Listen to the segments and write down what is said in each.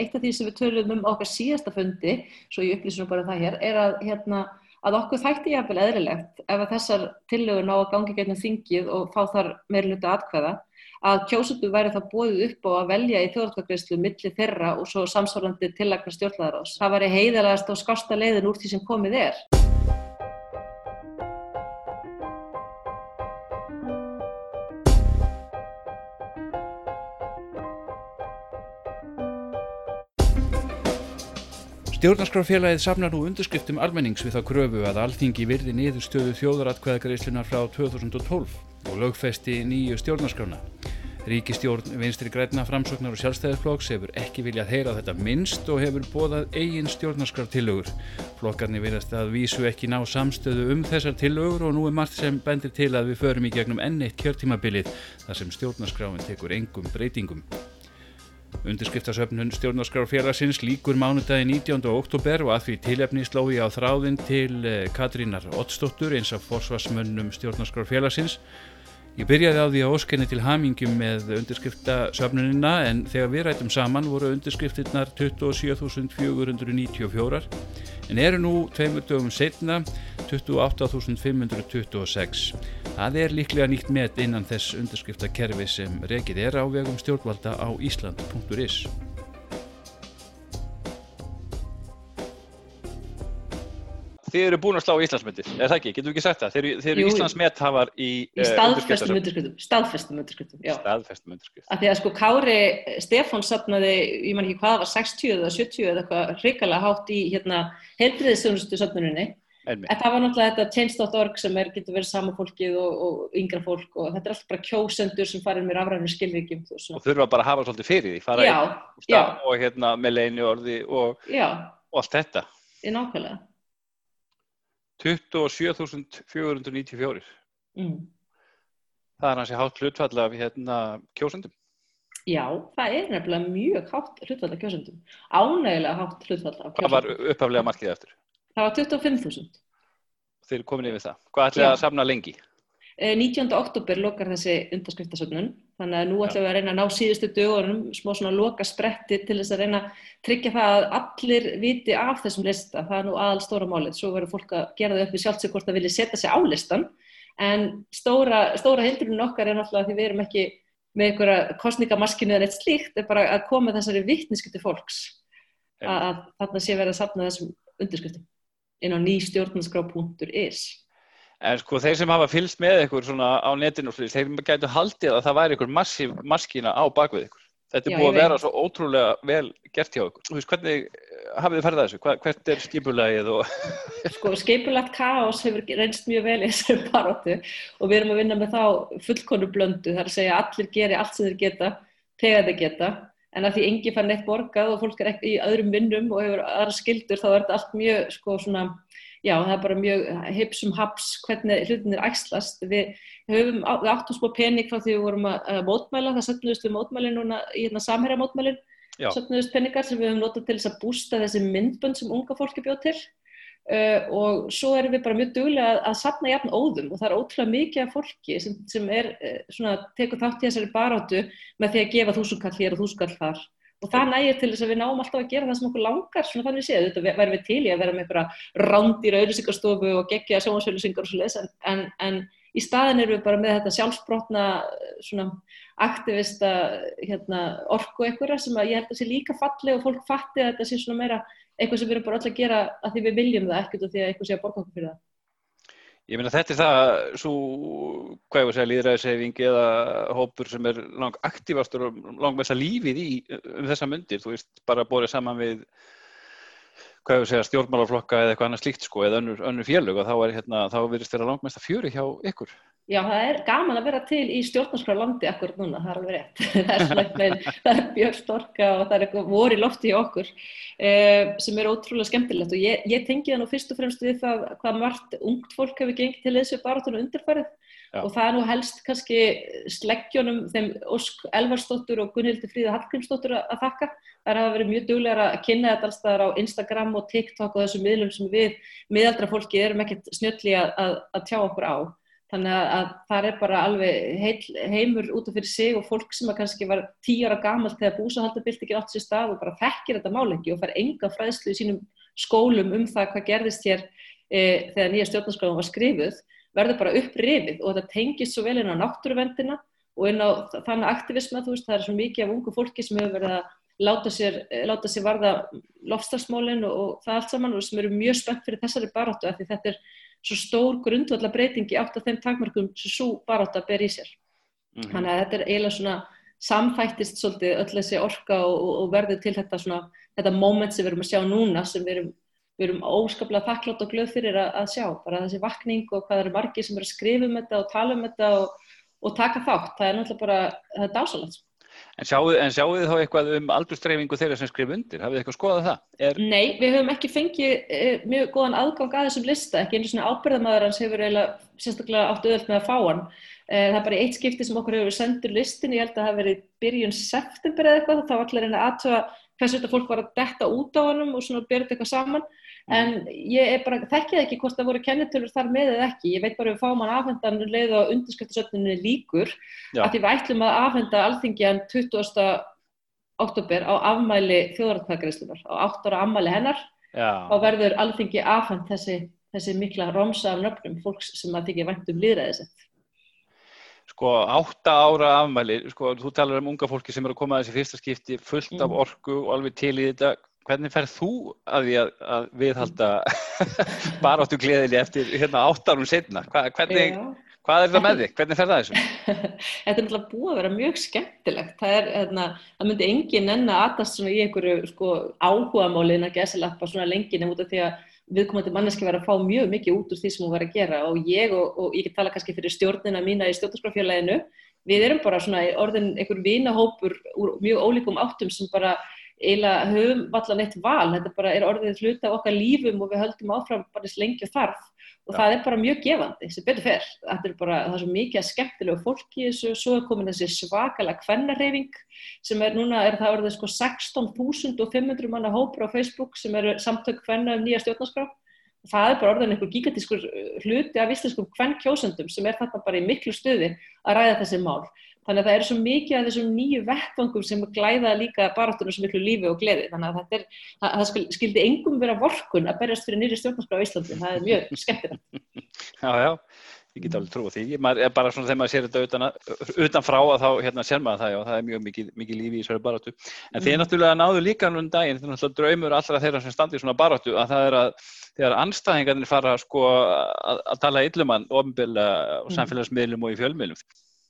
Eitt af því sem við töluðum um okkar síðasta fundi, svo ég upplýsum bara það hér, er að, hérna, að okkur þætti jáfnvel eðrilegt ef að þessar tillögur ná að gangi getnum þingið og fá þar meirluta atkvæða, að kjósundu væri það bóðið upp á að velja í þjóðarkvæðgreyslu milli þeirra og svo samsvarandi tillagna stjórnlaðarás. Það væri heiðalegast og skásta leiðin úr því sem komið er. Stjórnarskrárfélagið safnar nú undirskriftum almennings við þá kröfu að alþingi virði niðurstöðu þjóðaratkvæðagreyslunar frá 2012 og lögfesti nýju stjórnarskrána. Ríkistjórn vinstri græna framsóknar og sjálfstæðisflokks hefur ekki viljað heyra þetta minnst og hefur bóðað eigin stjórnarskrártillögur. Flokkarni viljast að vísu ekki ná samstöðu um þessar tillögur og nú er margt sem bendir til að við förum í gegnum enn eitt kjörtímabilið þar sem stjórnarskráin tekur engum breytingum. Undirskriftasöfnun stjórnarskrárfélagsins líkur mánudagi 19. oktober og að því tilefni slói á þráðin til eh, Katrínar Ottsdóttur eins af forsvarsmönnum stjórnarskrárfélagsins. Ég byrjaði á því að óskenni til hamingjum með undirskriftasöfnunina en þegar við rætum saman voru undirskriftirnar 27.494 en eru nú tveimur dögum setna 28.526. Það er líklega nýtt met innan þess undirskriftakerfi sem rekið er á vegum stjórnvalda á Ísland.is. Þið eru búin að slá Íslandsmyndir, er það ekki? Getur við ekki sagt það? Þeir, þeir eru. Íslandsmethafar í, Í eh, staðfestum undirskriftum, staðfestum undirskriftum, já. Staðfestum undirskrift. Af því að sko Kári Stefán sapnaði, ég man ekki hvað var, 60 eða 70 eða eitthvað hrikalega hátt í hérna heilbriðisþjónustu sapnuninni. En það var náttúrulega þetta change.org sem er, getur verið sama fólkið og, og yngra fólk og þetta er alltaf bara kjósendur sem farir með rafrænum skilvíkjum. Og þurfa bara að hafa svolítið fyrir því, fara Já, í stað og hérna með leini orði og, og allt þetta. í nákvæmlega. 27.494. Mm. Það er hansi hátt hlutfall af hérna kjósendum. Já, það er nefnilega mjög hátt hlutfall af kjósendum. Ánægilega hátt hlutfall af Hvað var kjósendum. upphaflega markið eftir? Það var 25.000. Þeir komin yfir það. Hvað ætlaði að samna lengi? Eh, 19. oktober lokar þessi undarskriftasöfnun. Þannig að nú ætlum við að reyna að ná síðustu dögunum smá svona loka spretti til þess að reyna að tryggja það að allir viti af þessum lista, það er nú aðal stóra málið, svo verður fólk að gera það upp við sjálft sig hvort það vilja setja sig á listan en stóra, stóra hindrunin okkar er náttúrulega því við erum ekki með einhverja kostningamaskinu eða eitt slíkt er bara að koma þessari vittniskipti fólks. Að, að þarna sé verið að safna þessum undirskriftum inn á nýstjórnarskrá.is En sko þeir sem hafa fylgst með ykkur svona á netinu og slíkt, þeir gætu haldið að það væri ykkur massív maskína á bakvið ykkur. Þetta er búið að vera svo ótrúlega vel gert hjá ykkur. Þú veist, hvernig hafið þið ferðið að þessu? Hva, hvert er skipulagið og... sko, skipulagt kaos hefur reynst mjög vel í þessari baróttu og við erum að vinna með þá fullkonu blöndu, það er að segja að allir geri allt sem þeir geta, þegar þeir geta en að því engi fann neitt borgað og fólk er ekki í öðrum vinnum og hefur aðra skildur þá er þetta allt mjög sko svona já, það er bara mjög hipsum haps hvernig hlutin er æxlast. Við höfum, á- við áttum smá pening frá því við vorum að, að mótmæla, það söfnuðust við mótmælin núna í hérna samherja mótmælin. Já. söfnuðust peningar sem við höfum notað til þess að bústa þessi myndbönd sem unga fólki bjóð til. Uh, og svo erum við bara mjög duglega að, að sapna jafn óðum og það er ótrúlega mikið af fólki sem, sem er uh, svona, tekur þátt í þessari baráttu með því að gefa þúsundkall hér og þúsundkall þar og það nægir til þess að við náum alltaf að gera það sem okkur langar svona þannig séð, þetta verðum við til í að vera með einhverja rándýra auðlýsingarstofu og geggja sjónvarsauðlýsingar og svo leis en, en, en í staðin erum við bara með þetta sjálfsbrotna svona aktivista hérna, orku einhverja sem ég held að sé líka falli og fólk fatti að þetta sé svona meira eitthvað sem við erum bara öll að gera að því við viljum það ekkert og því að eitthvað sé að borga okkur fyrir það. Ég meina þetta er það svo, hvað ég var að segja, líðræðiseyfing eða hópur sem er lang aktífastur og lang mest að lífið í um þessa myndir, þú veist, bara borðið saman við hvað að segja, stjórnmálaflokka eða eitthvað annað slíkt sko, eða önnur, önnur félög og þá er hérna, þá lang mest að fjöri hjá ykkur. Já, það er gaman að vera til í stjórnarskrá landi akkurat núna, það er alveg rétt. það er svona eitthvað, það er björn storka og það er eitthvað voru í lofti í okkur eh, sem er ótrúlega skemmtilegt og ég, ég tengi það nú fyrst og fremst við það hvað margt ungt fólk hefur gengið til þessu barátunum undirfærið Já. og það er nú helst kannski sleggjónum þeim Ósk Elvarsdóttur og Gunnhildi Fríða Hallgrímsdóttur að þakka. Það hafa verið mjög duglegar að kynna þetta alls staðar á Instagram og TikTok og þessum miðlum sem við miðaldra fólki erum ekkert snjölli að, að, að tjá okkur á. þannig að, að það er bara alveg heil, heimur út af fyrir sig og fólk sem að kannski var tíu ára gamalt þegar búsahaldabildingin átt sér stað og bara þekkir þetta málengi og fær enga fræðslu í sínum skólum um það hvað gerðist hér e, þegar nýja stjórnarskráðum var skrifuð verður bara upprifið og þetta tengist svo vel inn á náttúruvendina og inn á þannig aktivisma, þú veist, það er svo mikið af ungu fólki sem hefur verið að láta sér, láta sér varða lofstafsmólinn og, og það allt saman og sem eru mjög spennt fyrir þessari baráttu af því þetta er svo stór grundvalla breytingi átt af þeim takmarkum sem svo baráttu að ber í sér. Mm -hmm. Þannig að þetta er eiginlega svona samfættist svolítið öll þessi orka og, og, og verður til þetta svona, þetta moment sem við erum að sjá núna sem við erum við erum óskaplega þakklátt og glöð fyrir að, að sjá bara þessi vakning og hvað eru margi sem eru að skrifa um þetta og tala um þetta og, og taka þátt, það er náttúrulega bara það er dásalagt. En sjáu þið þá eitthvað um aldurstreifingu þeirra sem skrif undir, hafið þið eitthvað skoðað það? Er... Nei, við höfum ekki fengið e, mjög góðan aðgang að þessum lista, ekki einu svona ábyrðamæður hans hefur eiginlega sérstaklega átt auðvöld með að fá hann. E, það er bara eitt skipti sem okkur hefur sendur listin, ég held að það hef verið byrjun september eða eitthvað, þá var allir einn að aðtöða hversu þetta fólk var að detta út á hannum og svona byrja eitthvað saman en ég er bara, þekkið ekki hvort það voru kennitölur þar með eða ekki, ég veit bara við fáum hann afhendan leið og undirskriftasöfnunni líkur Já. að því við ætlum að afhenda alþingjan 20. oktober á afmæli þjóðarkvæðgreifslunar á 8 ára afmæli hennar Já. og verður alþingi afhend þessi, þessi mikla romsa af nöfnum fólks sem að þykja vænt um liðræðisett Sko, átta ára afmæli, sko, þú talar um unga fólki sem eru að koma að þessi fyrsta skipti fullt af mm. orku og alveg til í þetta hvernig ferð þú að því að, að viðhalda baráttu gleðili eftir hérna áttanum setna? Hva, hvernig, hvað er það með þig? Hvernig ferð það þessu? Þetta er náttúrulega búið að vera mjög skemmtilegt. Það, er, hérna, það myndi engin enn að aðast í einhverju sko, áhuga málin að gesalappa svona lengin út af því að viðkomandi manneski var að fá mjög mikið út úr því sem hún var að gera. Og ég og, og ég tala kannski fyrir stjórnina mína í stjórnarskrafjölaðinu við erum bara svona orðin einhver vinahópur úr mjög ólíkum áttum sem bara eiginlega höfum allan eitt val, þetta bara er orðið hluta okkar lífum og við höldum áfram bara og þarf og það er bara mjög gefandi sem betur fer, þetta er bara það er svo mikið að skemmtilegu fólki þessu, svo er komin þessi svakalega kvennarreyfing sem er núna, er það orðið sko 16.500 manna hópur á Facebook sem eru samtök kvenna um nýja stjórnarskrá. Og það er bara orðin einhver gigantískur hluti af íslenskum kvennkjósendum sem er þarna bara í miklu stuði að ræða þessi mál Þannig að það eru svo mikið af þessum nýju vettvangum sem glæða líka baráttunum sem miklu lífi og gleði. Þannig að er, það, skildi engum vera vorkun að berjast fyrir nýri stjórnarskrá í Íslandi. Það er mjög skemmtilegt. Já, já, ég get alveg trú á því. Maður er bara svona þegar maður sér þetta utan, utan frá að þá hérna sér maður það, já, það er mjög mikið, mikið lífi í svona baráttu. En mm. er náttúrulega náðu líka núna um daginn, er náttúrulega draumur allra þeirra sem standi í svona baráttu að það er að þegar anstæðingarnir fara sko, að, að tala illumann ofnbila og mm. samfélagsmiðlum og í fjölmiðlum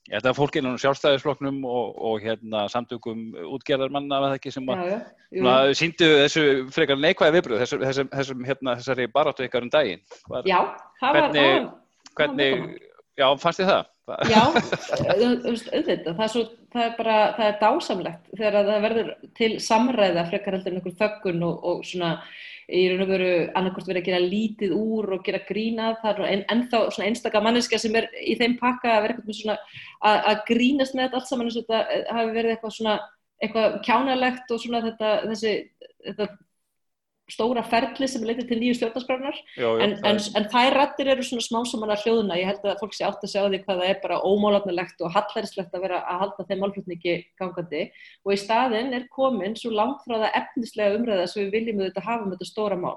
Held að fólk innan sjálfstæðisfloknum og, og hérna, samtökum útgerðarmanna að sem að síndu þessu frekar neikvæði viðbröð þessum, þessum, þessum hérna, þessari baráttu ykkar um daginn. Var, já, það var hvernig, hvernig, já, fannst þið það? Já, auðvitað, það er, svo, það er bara, það er dásamlegt þegar það verður til samræða frekar heldur einhver þöggun og, og svona í raun og veru annarkort verið að gera lítið úr og gera grínað þar en ennþá svona einstakka manneska sem er í þeim pakka að vera eitthvað svona að grínast með þetta allt saman eins og þetta eh, hafi verið eitthvað svona eitthvað kjánalegt og svona þetta þessi þetta stóra ferli sem leytir til nýju stjórnarskránar en, en, en þær rættir eru svona smá sem manna hljóðuna, ég held að fólk sé átt að segja á því hvað það er bara ómálafnilegt og hallærislegt að vera að halda þeim málflutningi gangandi. Og í staðin er komin svo langt frá það efnislega umræða sem við viljum auðvitað hafa með þetta stóra mál.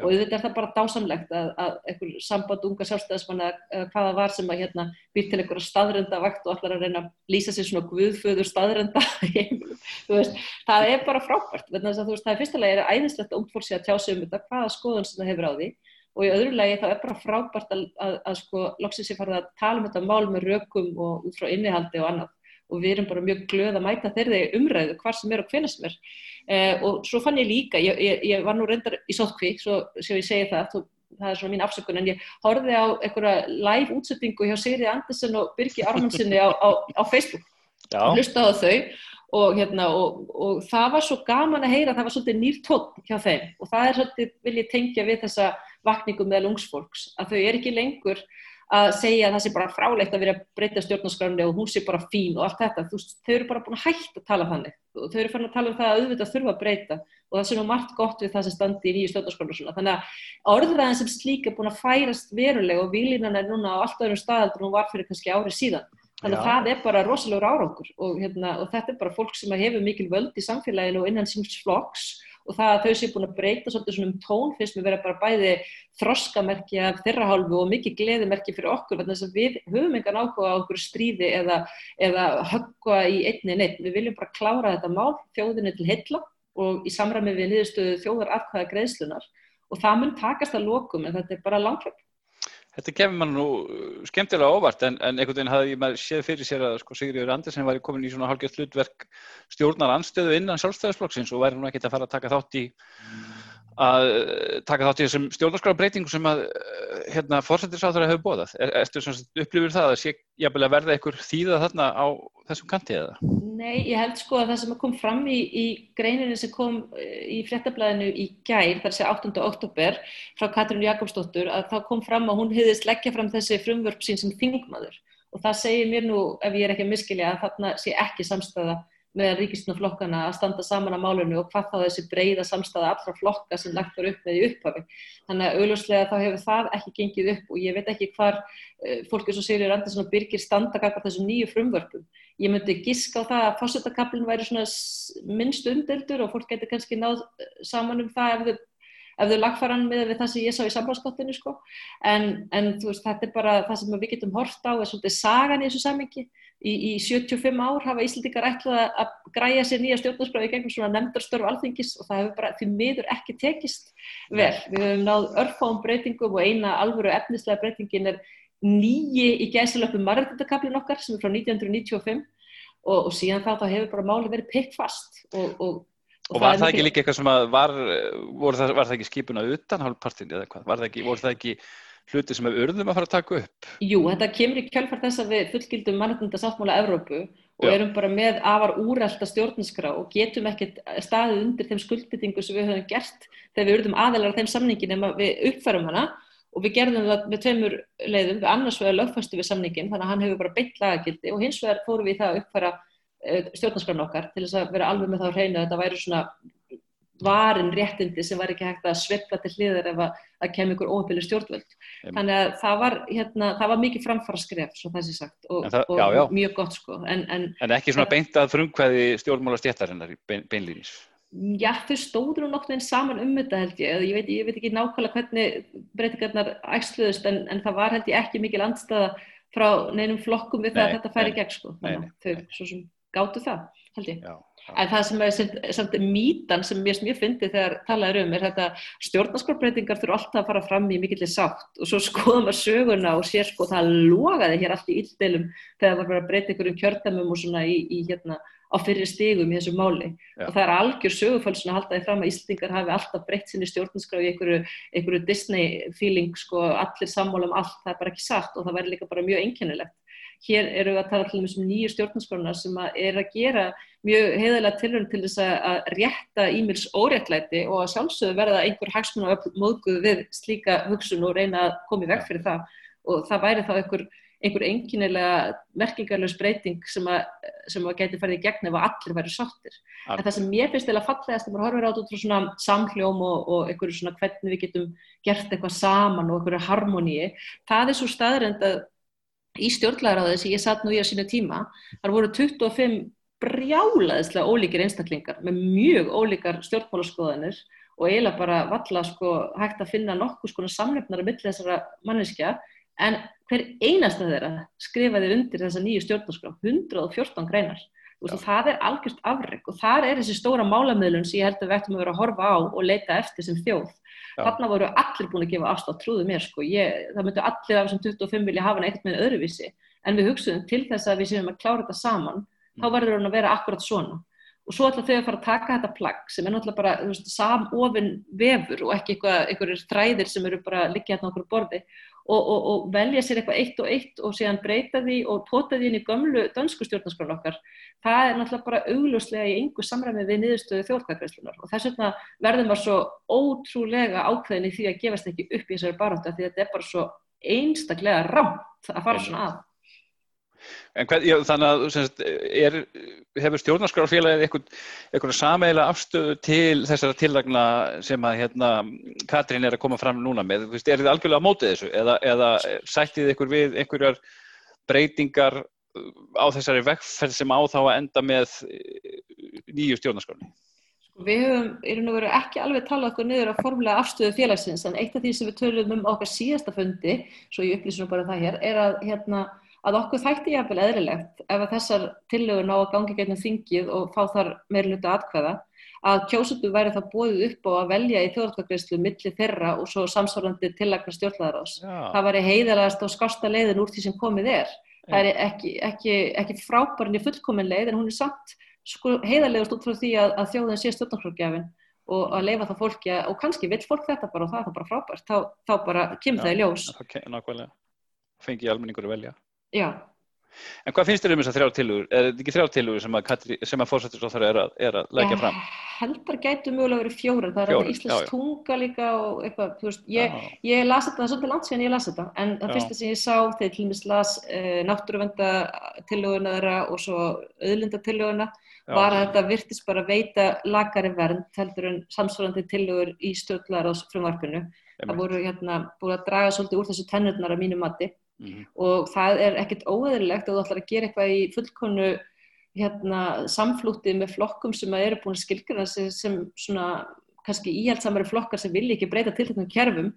Og þetta er það bara dásamlegt að, að einhver samband unga sjálfstæðismanna hvaða var sem að hérna býr til einhverja staðrenda vakt og allar að reyna að lýsa sér svona guðföður staðrenda það er bara frábært veist, það er fyrstulega æðislegt að ungfólk sé að tjá sig um þetta hvaða skoðun sem það hefur á því. Og í öðru lagi þá er bara frábært að, að, að sko loksins ég farið að tala um þetta mál með rökum og út frá innihaldi og annað og við erum bara mjög glöð að mæta þeirri umræðu hvar sem er og hvena sem er. Eh, og svo fann ég líka, ég, ég, ég var nú reyndar í sótkví, svo séu ég segi það þú, það er svona mín afsökun, en ég horfið á einhverja live útsettingu hjá Sigri Andersen og Birgi Armansinni á, á, á Facebook. Á þau og, hérna, og, og það var svo gaman að heyra það var svolítið nýr tótt hjá þeim. Og það er svolítið, vil ég tengja við þessa vakningum meðal ungsfólks, að þau er ekki lengur að segja að það sé bara frálegt að vera að breyta stjórnarskrarni og hún sé bara fín og allt þetta, þú veist, þau eru bara búin að hætta að tala þannig. Og þau eru fann að tala um það að auðvitað þurfa að breyta og það sem er margt gott við það sem standi í nýju stjórnarskrarni og svona, þannig að orðræðin sem slíka er búin að færast verulega og výlinan er núna á allt öðrum staðaldur og hún var fyrir kannski árið síðan. Þannig að Já. það er bara rosalegur árangur og, hérna, og þetta er bara fólk sem hefur mikil völd í samfélaginu og innan síns flokks og það að þau séu búin að breyta svolítið svona um tón fyrst með vera bara bæði þroskamerki af þeirra hálfu og mikið gleðimerki fyrir okkur þannig að við höfum engan áhuga á okkur stríði eða, eða höggva í einni neitt, við viljum bara klára þetta mál þjóðinni til heilla og í samræmi við niðurstöðu þjóðar afkvæða greiðslunar og það mun takast að lokum en þetta er bara langkvæmt Þetta kemur mann nú uh, skemmtilega óvart en, en einhvern veginn hafði ég séð fyrir sér að sko, Sigriður Andersen væri komin í svona hálfgjörð hlutverk stjórnar anstöðu innan sjálfstæðisflokksins og væri nú ekkert að fara að taka þátt í að taka þátt í þessum stjórnarskráðbreytingu sem að hérna, fórsættisáður hefur bóðað. Er, erstu upplifir það að sé jafnvel að verða einhver þýða þarna á þessum kanti eða? Nei, ég held sko að það sem kom fram í, í greininu sem kom eh, í fréttablaðinu í gær, þar sé 8. oktober frá Katrín Jakobsdóttur, að það kom fram að hún hefðist leggja fram þessi frumvörp sín sem þingmaður og það segir mér nú, ef ég er ekki að miskilja, að þarna sé ekki samstæða með ríkistoflokkana að standa saman á málunni og hvað þá þessi breyða samstæða allra flokka sem lagt var upp með í upphafi. Þannig að auðvuslega þá hefur það ekki gengið upp og ég veit ekki hvar uh, fólki svo Sigurður Andersson og Birgir standa kakar þessum nýju frumvörpum. Ég myndi giska á það að fósitakablin væri svona minnst undeldur og fólk getur kannski náð eh, saman um það ef þau ef þau lagfæran með það sem ég sá í samráðskottinu sko. en, en veist, þetta er bara það sem við getum hort á er svolítið sagan í þessu samingi í, í 75 ár hafa Íslandikar ætlað að græja sér nýja stjórnarskráði gegnum svona nefndarstörf alþingis og það hefur bara því miður ekki tekist vel. Við höfum náð örfáum breytingum og eina alvöru efnislega breytingin er nýji í gæsilöpum margættakablin okkar sem er frá 1995 og, og síðan þá, þá hefur bara máli verið peitt fast og, og Og, og var það ekki líka eitthvað sem að var, það, var það ekki skipuna utan hálfpartin eða hvað? Var það ekki, voru það ekki hluti sem við urðum að fara að taka upp? Jú, þetta kemur í kjálfart þess að við fullgildum mannundasáttmála Evrópu og Já. erum bara með afar úrælta stjórninskrá og getum ekkert staðið undir þeim skuldbyttingu sem við höfum gert þegar við urðum aðelar af þeim samningin en við uppfærum hana og við gerðum það með tveimur leiðum, við annars vegar lögfæstu við samningin þannig að hann hefur bara beitt lagagildi og hins vegar fórum við það að uppfæra eh, stjórnarskrána okkar til þess að vera alveg með þá hreinu að þetta væri svona varin réttindi sem var ekki hægt að svepla til hliðar ef að, að kemur ykkur óhefnileg stjórnvöld. Um. Þannig að það var, hérna, það var mikið framfara skref, svo það sé sagt, og, það, og já, já. mjög gott sko. En, en, en ekki svona beint að frumkvæði stjórnmála stjættarinnar bein, beinlýnis? Já, þau stóður nú nokkur en saman um þetta held ég. Ég veit, ég veit ekki nákvæmlega hvernig breytingarnar ægsluðust, en, en það var held ég ekki mikil andstaða frá neinum flokkum við nei, það að þetta færi gegn sko. Nei, nei, þau svo sem gáttu það, held ég. Já. En það sem er samt mítan sem mér, mér fyndi þegar talaður um er þetta stjórnarskorbreytingar þurfa alltaf að fara fram í mikillir sátt og svo skoðum við söguna og sér sko það logaði hér allt í íldilum þegar það var að breyta ykkur um kjördamum og svona í, í hérna á fyrir stigum í þessu máli Já. og það er algjör sögufölsun að halda því fram að Íslandingar hafi alltaf breytt sinni stjórnarskraf í einhverju, einhverju Disney feeling sko allir sammála um allt, það er bara ekki satt og það væri líka bara mjög einkennilegt hér eru við að tala til þessum nýju stjórnarskronar sem að er að gera mjög heiðilega tilhörn til þess að rétta ímils óréttlæti og að sjálfsögðu verða einhver hagsmun og móðguð við slíka hugsun og reyna að koma í veg fyrir það og það væri þá einhver, einhver enginnilega merkingarlegs breyting sem að, að geti farið í gegn ef að allir væri sáttir. En það sem mér finnst eða fallegast að maður horfir át út frá svona samhljóm og, og einhverju svona hvernig við getum gert eitthvað saman og einhverju harmoníi, það er svo staðrind að í stjórnlæðaráði sem ég satt nú í á sínu tíma, þar voru 25 brjálaðislega ólíkir einstaklingar með mjög ólíkar stjórnmálaskoðanir og eiginlega bara valla sko hægt að finna nokkuð sko samlefnar að mylla þessara manneskja en hver einasta þeirra skrifaði undir þessa nýju stjórnarskrá 114 greinar. Og það er algjörst afreg og þar er þessi stóra málamöðlun sem ég held að við ættum að vera að horfa á og leita eftir sem þjóð þarna voru allir búin að gefa afslátt trúðu mér sko, ég, það myndu allir af þessum 25 vilja hafa neitt með öðruvísi. En við hugsuðum til þess að við séum að klára þetta saman þá mm. verður hann að vera akkurat svona og svo ætla þau að fara að taka þetta plagg sem er náttúrulega bara veist, samofinn vefur og ekki einhverjir þræðir sem eru bara líka hérna okkur borði. Og, og, og velja sér eitthvað eitt og eitt og síðan breyta því og tóta því inn í gömlu dönsku stjórnarskrála okkar. Það er náttúrulega bara augljóslega í einhver samræmi við niðurstöðu þjóðkvæðgræslunar og þess vegna verður maður svo ótrúlega ákveðin í því að gefast ekki upp í þessari baróta því þetta er bara svo einstaklega rámt að fara svona að. Hvað, já, þannig að er, hefur stjórnarskrárfélagið eitthvað sameila afstöðu til þessara tillagna sem að hérna, Katrín er að koma fram núna með? Er þið algjörlega á mótið þessu eða, eða sættið ykkur við einhverjar breytingar á þessari vekkferð sem á þá að enda með nýju stjórnarskrárni? Sko, við höfum raun og veru ekki alveg talað okkur niður á formulega afstöðu félagsins en eitt af því sem við töluðum um okkar síðasta fundi, svo ég upplýsum bara það hér, er að hérna að okkur þætti jáfnvel eðrilegt ef að þessar tillögur ná að gangi gegnum þingið og fá þar meirluta atkvæða að kjósutu væri það bóðið upp á að velja í þjóðarkvæðgreyslu milli þeirra og svo samsvarandi tillagna stjórnlaðarás. Það væri heiðalegast og skarsta leiðin úr því sem komið er. Það er ekki, ekki, ekki frábærin í fullkomin leið en hún er samt sko, heiðalegast út frá því að, að þjóðin sé stjórnarkvæðgjafin og að leifa það fólki að, og kannski vil fólk þetta bara og það er bara frábært, þá, þá bara kemur það í ljós. Nákvæmlega, fengi almenningur að velja. Já. En hvað finnst þér um þessar þrjár tilugur? Er þetta ekki þrjár tilugur sem að, að fórsættisóþara er, er að leggja fram? Ég held að gætu mögulega verið fjórar. Það er Íslands tunga líka og eitthvað, veist, ég, ég las þetta, það er svolítið langt síðan ég las þetta, en það fyrsta sem ég sá þegar til dæmis las eh, náttúruvenda þeirra og svo auðlindatiluguna var að þetta virtist bara veita lagari vernd heldur en samsvarandi tilugur í stjórnlaðar á frumvarpinu. Það voru hérna búið að draga svolítið úr þessu tennurnar af mínu mati Mm -hmm. og það er ekkert óæðilegt að þú ætlar að gera eitthvað í fullkonu hérna, samflútið með flokkum sem eru búin að skilgjana sem, sem svona kannski íhaldsamari flokkar sem vilja ekki breyta tiltöknum kerfum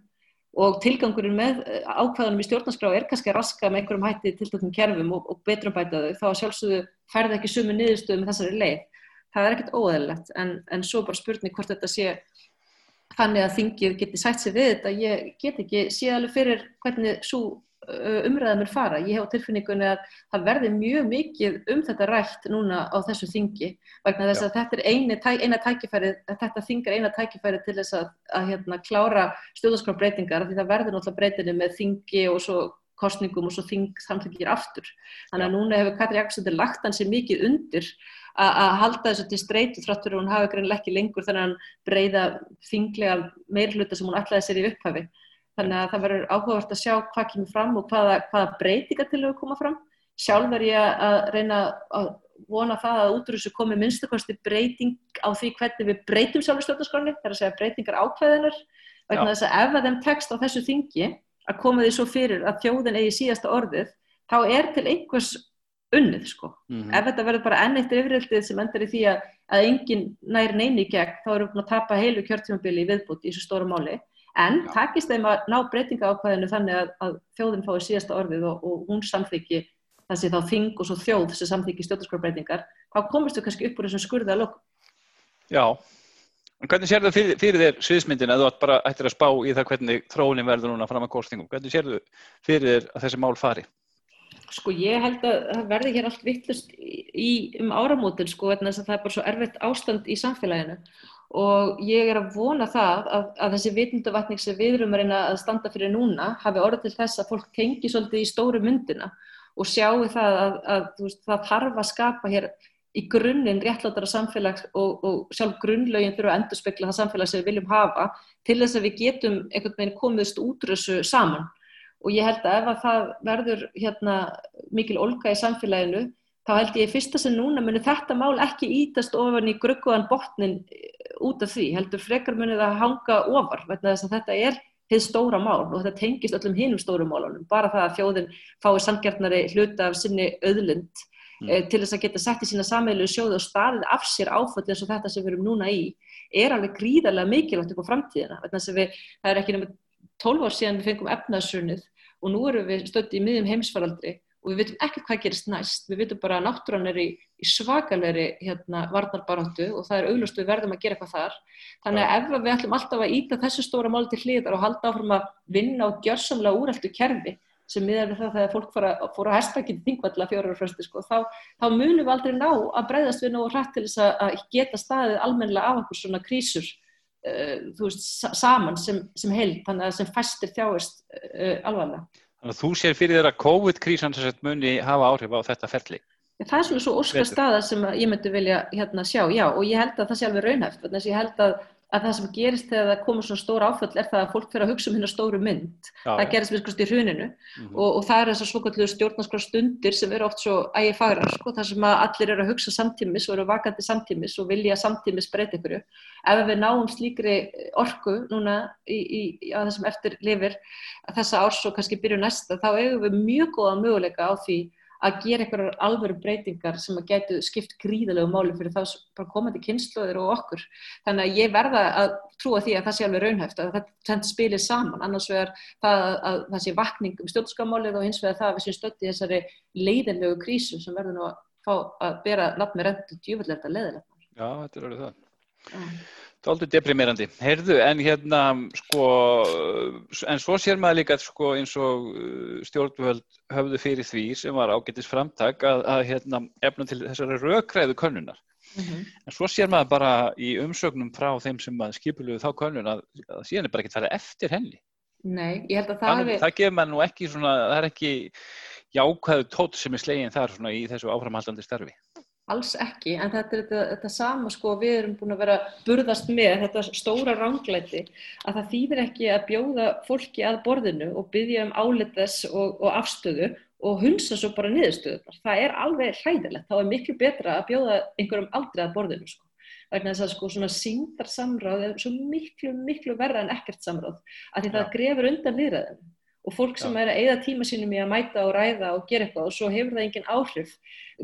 og tilgangurinn með eh, ákvæðanum í stjórnarskrá er kannski að raska með einhverjum hætti tiltöknum kerfum og, og betrum bæta þau þá sjálfsögðu færði ekki sumu niðurstöðu með þessari leið. Það er ekkert óæðilegt en, en svo bara spurning hvort þetta sé þannig að þingið geti sætt sig við þetta. Ég get ekki séð alveg fyrir hvernig svo umræðað mér fara. Ég hef á tilfinningunni að það verði mjög mikið um þetta rætt núna á þessu þingi vegna þess að þetta er eina, þetta þingar eina tækifæri til þess að, að hérna, klára stjórnarskrábreytingar því það verður náttúrulega breytinni með þingi og svo kostningum og svo þing samþengir aftur. Þannig að núna hefur Katri Jakobsdóttir lagt hans mikið undir að halda þessu til streytu þráttur og hún hafi greinlega ekki lengur þannig að breyða þinglega meirluta sem hún ætlaði sér í upphafi. Þannig að það verður áhugavert að sjá hvað kemur fram og hvaða, hvaða breytingar til að koma fram. Sjálf er ég að reyna að vona það að útrúsu komi minnstakosti breyting á því hvernig við breytum sjálfur stjórnarskroni, það er að segja breytingar ákveðinar, vegna þess að ef að þeim text á þessu þingi að koma því svo fyrir að þjóðin eigi síðasta orðið, þá er til einhvers unnið sko. Mm -hmm. Ef þetta verður bara enn eitt yfirreldið sem endar í því að, að engin nær neini gegn, þá erum við að tapa heilu kjörtímabili í viðbúti í þessu stóra máli en Já. takist þeim að ná breytinga ákvæðinu þannig að, að þjóðin fái síðasta orðið og, og hún samþyggi þessi þá þing og svo þjóð sem samþyggi stjórnarskrarbreytingar, þá komist þau kannski upp úr þessum skurða lók. Já, en hvernig sér þau fyrir, fyrir þér sviðsmyndin að þú bara ættir að spá í það hvernig þróunin verður núna fram að kostingum, hvernig sér þau fyrir þér að þessi mál fari? Sko ég held að það verði hér allt vittlust um áramótin sko, þess að það er bara svo erfitt ástand í samfélaginu og ég er að vona það að, að þessi vitundavatning sem við erum að reyna að standa fyrir núna hafi orðið til þess að fólk tengi svolítið í stóru myndina og sjáu það að, að veist, það þarf að skapa hér í grunninn réttlátara samfélag og, og sjálf grunnlaugin þurfa að endur spekla það samfélag sem við viljum hafa til þess að við getum einhvern veginn komiðst útrössu saman. Og ég held að ef að það verður hérna, mikil olga í samfélaginu þá held ég fyrsta sem núna muni þetta mál ekki ítast ofan í grugguðan botnin eh, út af því, heldur frekar muni það hanga ofar, þess að þetta er þið stóra mál og þetta tengist öllum hinnum stórum málunum, bara það að þjóðin fái samgjarnari hluta af sinni auðlind mm. e, til þess að geta sett í sína samveilu sjóðu og staðið af sér áföld eins og þetta sem við erum núna í, er alveg gríðarlega mikilvægt upp á framtíðina, þess að við, það er ekki nefnir 12 ár síðan við fengum efnaðsunnið og nú erum við stöndi í miðjum heimsfaraldri og við veitum ekkert hvað gerist næst, við veitum bara að náttúrann er í, í svakalegri hérna, varnarbaráttu og það er auglust við verðum að gera eitthvað þar. Þannig að ef við ætlum alltaf að íta þessu stóra máli til hliðar og halda áfram að vinna og gjörsamlega úræltu kerfi sem miðar við það þegar fólk fór að, að hestbækja þingvalla fjórar og frösti, sko, þá, þá munum við aldrei ná að breyðast við nú og hrætt til þess að geta staðið almennilega af okkur svona krísur uh, veist, saman sem, sem held, þannig að þú sér fyrir þér að COVID-krísan muni hafa áhrif á þetta ferli. Það er svona svo óskar staða sem ég myndi vilja hérna sjá, já, og ég held að það sé alveg raunhæft, þannig að ég held að, að það sem gerist þegar það komur svona stór áföll er það að fólk fyrir að hugsa um hérna stóru mynd. Já, það gerist við skoðst í hruninu Mhm. og, og það er þessar svokallu stjórnarskra stundir sem eru oft svo ægi fagrar, sko, þar sem að allir eru að hugsa samtímis og eru vakandi samtímis og vilja samtímis breyta ykkur. Ef við náum slíkri orku núna í, í, í að þessum eftir lifir að þessa árs og kannski byrju næsta, þá eigum við mjög góða möguleika á því að gera einhverjar alvöru breytingar sem að getu skipt gríðalegu máli fyrir þá komandi kynnslóðir og okkur. Þannig að ég verða að trúa því að það sé alveg raunhæft, að þetta spilir saman, annars vegar það að, að það sé vakning um stjórnskamálið og hins vegar það að við séum stötti þessari leiðinlegu krísu sem verður nú að að bera nafn með rendu djúvöldlega leiðilegt. Já, þetta er alveg það. Já. Dálítið deprimerandi. Heyrðu, en hérna, sko, en svo sér maður líka, sko, eins og uh, stjórnvöld höfðu fyrir því sem var ágættis framtak að, að hérna, efna til þessari rökræðu könnunar. Mhm. En svo sér maður bara í umsögnum frá þeim sem að skipuluðu þá könnun að, að síðan er bara ekki farið eftir henni. Nei, ég held að það Það, hefði... það gefur maður nú ekki svona, það er ekki jákvæðu tótt sem er slegin þar svona í þessu áframhaldandi starfi. Alls ekki, en þetta er þetta, þetta sama sko, við erum búin að vera burðast með þetta stóra ránglæti að það þýðir ekki að bjóða fólki að borðinu og byggja um álites og, og afstöðu og hunsa svo bara niðurstöðunar. Það er alveg hræðilegt, þá er miklu betra að bjóða einhverjum aldrei að borðinu sko. Vegna þess að sko svona síndar samráð er svo miklu, miklu verra en ekkert samráð að því það grefur undan viðræðinu og fólk sem er að eigða tíma sínum í að mæta og ræða og gera eitthvað og svo hefur það engin áhrif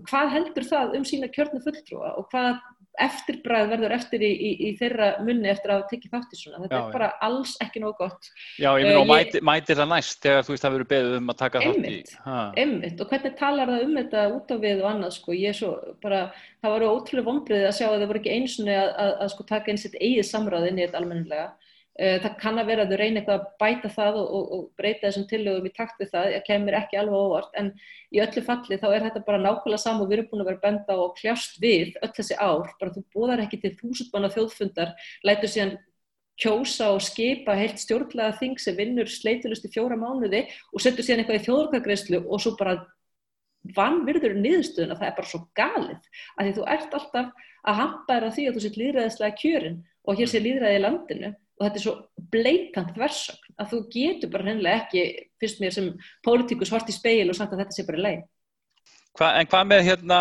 hvað heldur það um sína kjörnu fulltrúa og hvað eftirbræð verður eftir í, í, í þeirra munni eftir að tekið þátt í svona. Þetta Já, er bara alls ekki nóg gott. Já, ég Eh, meina og ég- mæti, mætir það næst þegar þú veist það verður beðið um að taka þátt í. Einmitt. Einmitt, og hvernig talar það um þetta út á við og annað, sko, ég er svo bara, það voru ótrúlega vonbriðið að sjá að það voru ekki einu að, að, að. Eh, Það kann að vera að þau reyna eitthvað að bæta það og, og, og breyta þessum tillögum í takt við það, ég kemur ekki alveg óvart, en í öllu falli þá er þetta bara nákvæmlega saman og við erum búin að vera að benda á og kljást við öll þessi ár, bara þú búðar ekki til þúsundmanna þjóðfundar, lætur síðan kjósa og skipa heilt stjórnlega þing sem vinnur sleitulust í fjóra mánuði og setur síðan eitthvað í þjóðarkagreyslu og svo bara vannvirður niðurstöðuna, það er bara svo galið að því þú ert alltaf að hampa þér á því að þú sétt líðræðislega kjörin og hér sé líðræði í landinu og þetta er svo bleitant versögn að þú getur bara hennilega ekki, fyrst mér sem pólitíkus hort í speil og sagt að þetta sé bara leið. Hva, en hvað með hérna,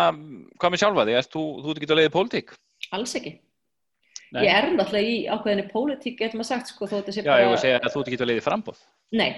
hvað með sjálfa þig? Erst Þú, þú ert ekki að leiði pólitík? Alls ekki. Nei. Ég er náttúrulega í ákveðinni pólitík, getur maður sagt, sko, þó þetta sé Já, bara... ég voru að segja að þú ert ekki að leiði frambóð. Nei,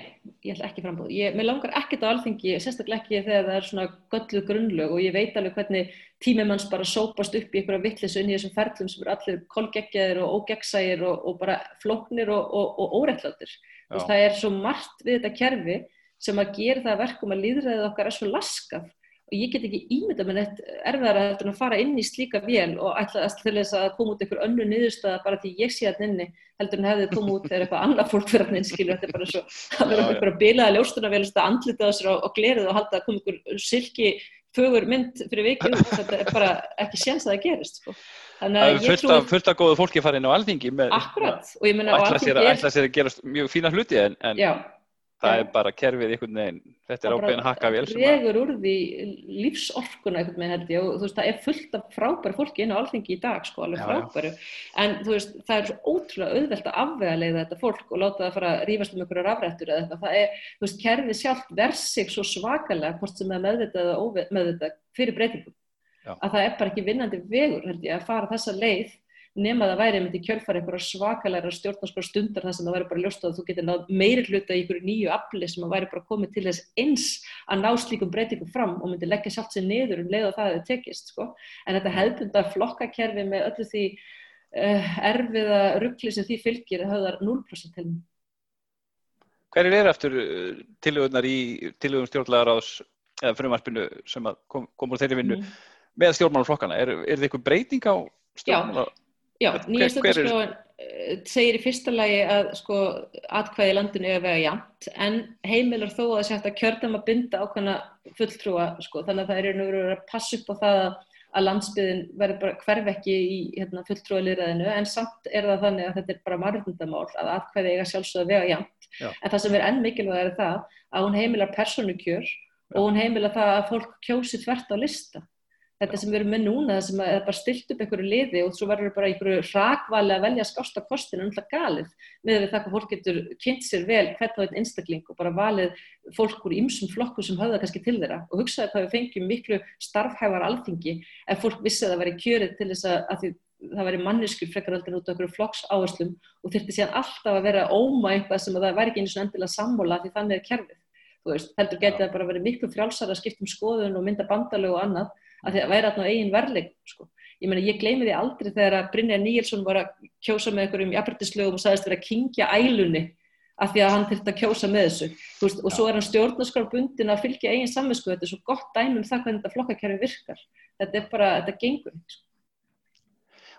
ég ætla ekki frambóð. Ég, mér langar ekkert á alþingi, sérstaklega ekki þegar það er svona gölluð grunnlög og ég veit alveg hvernig tímimanns bara sópast upp í einhverja vittlisu inn í þessum ferlum sem eru allir kolgeggjaðir og ógeggsægir og, og bara flóknir og, og, og órettlátir. Það er svo margt við þetta kerfi sem að gera það að verkum að líðræðið okkar er svo laskaf og ég get ekki ímynda með neitt erfiðara en að fara inn í slíka vél og ætla að til þess að koma út einhver önnu niðurstaða bara því ég sé hann inni heldur en hefði komið út þegar eitthvað annað fólk fyrir hann inn skilur, þetta er bara svo að vera já. einhverja bilaða ljóstunarvél að andlita sér og, og glerið og halda að koma einhver silki fögur mynd fyrir vikið út, þetta er bara ekki séns að það gerist sko. þannig að ég af, fullt af góðu fólki farið inn á alþingi með akkurat og ég meina á ætla sér, alþingi það er bara kerfið einhvern veginn, þetta er það ákveðin hakkavél sem að, dregur úr því lífsorkuna ég og þú veist það er fullt af frábæru fólki inn á alþingi í dag sko alveg frábæru. En þú veist það er svo ótrúlega auðvelt að afvegaleiða þetta fólk og láta það fara að rífast um einhverju rafrættur eða eitthvað. Það er þú veist kerfið sjálft vers sig svo svakalega hvort sem það meðvitað eða ómeðvitað fyrir breytingum. Að það er bara ekki vinnandi vegur held ég að fara þessa leið nema það væri myndi kjölfara einhverja svakalega stjórnarskar stundar þar sem það væri bara ljóst að þú getur náð meiri hluta í einhverju nýju afli sem að væri bara komið til þess eins að ná slíkum breytingum fram og myndi leggja sjálft sér niður um leið og það hefði tekist sko. en þetta hefðbunda flokkakerfi með öllu því uh, erfiða ruggli sem því fylgir höfðar 0% til hverjir eru eftir tilögunar í tilögum stjórnlagaráðs eða frumarspinu sem að kom, kom úr þeirri vinnu Mm. með stjórnmálaflokkana, Já, Hver- nýja hver stjórnarskráin uh, segir í fyrsta lagi að sko atkvæði landinu er að vega jæmt en heimilar þó að það sé hægt að kjörðum að binda ákveðna fulltrúa sko. Þannig að það er nú verið að passa upp á það að- að landsbyðin verður bara hverf ekki í hérna, fulltrúaliðræðinu en samt er það þannig að þetta er bara margundamál að atkvæði eiga sjálfsögða vega jæmt en það sem er enn mikilvæg er það að hún heimilar persónukjör og hún heimilar það að fólk kjósi þvert á lista þetta sem við erum með núna, það sem er bara stilt upp einhverju liði og svo verður bara einhverju rakvali að velja skásta kostinu um það galið. Með því það hvað fólk getur kynnt sér vel hvert á einn einstakling og bara valið fólk úr ymsum flokku sem höfða kannski til þeirra og hugsaði hvað við fengjum miklu starfhævar alþingi ef fólk vissi að það væri kjörið til þess að, að því, það væri manneskur frekar aldrei út á einhverju flokks áherslum og þurfti síðan alltaf að vera óma eitthvað sem að það væri ekki eins og endilega að bara verið miklu frjálsar að skipta um skoðun og mynda bandalög og annað að því að væri alltaf eigin verleik sko. ég meina ég gleymi því aldrei þegar að Brynja Níelsson var að kjósa með einhverjum jafnbrytislögum og sagðist verið að kingja ælunni af því að hann þurfti að kjósa með þessu veist, og svo er hann stjórnarskarbundin að fylgja eigin samvinsku, þetta er svo gott dæmum það hvernig þetta flokkakerfi virkar þetta er bara, þetta gengur sko.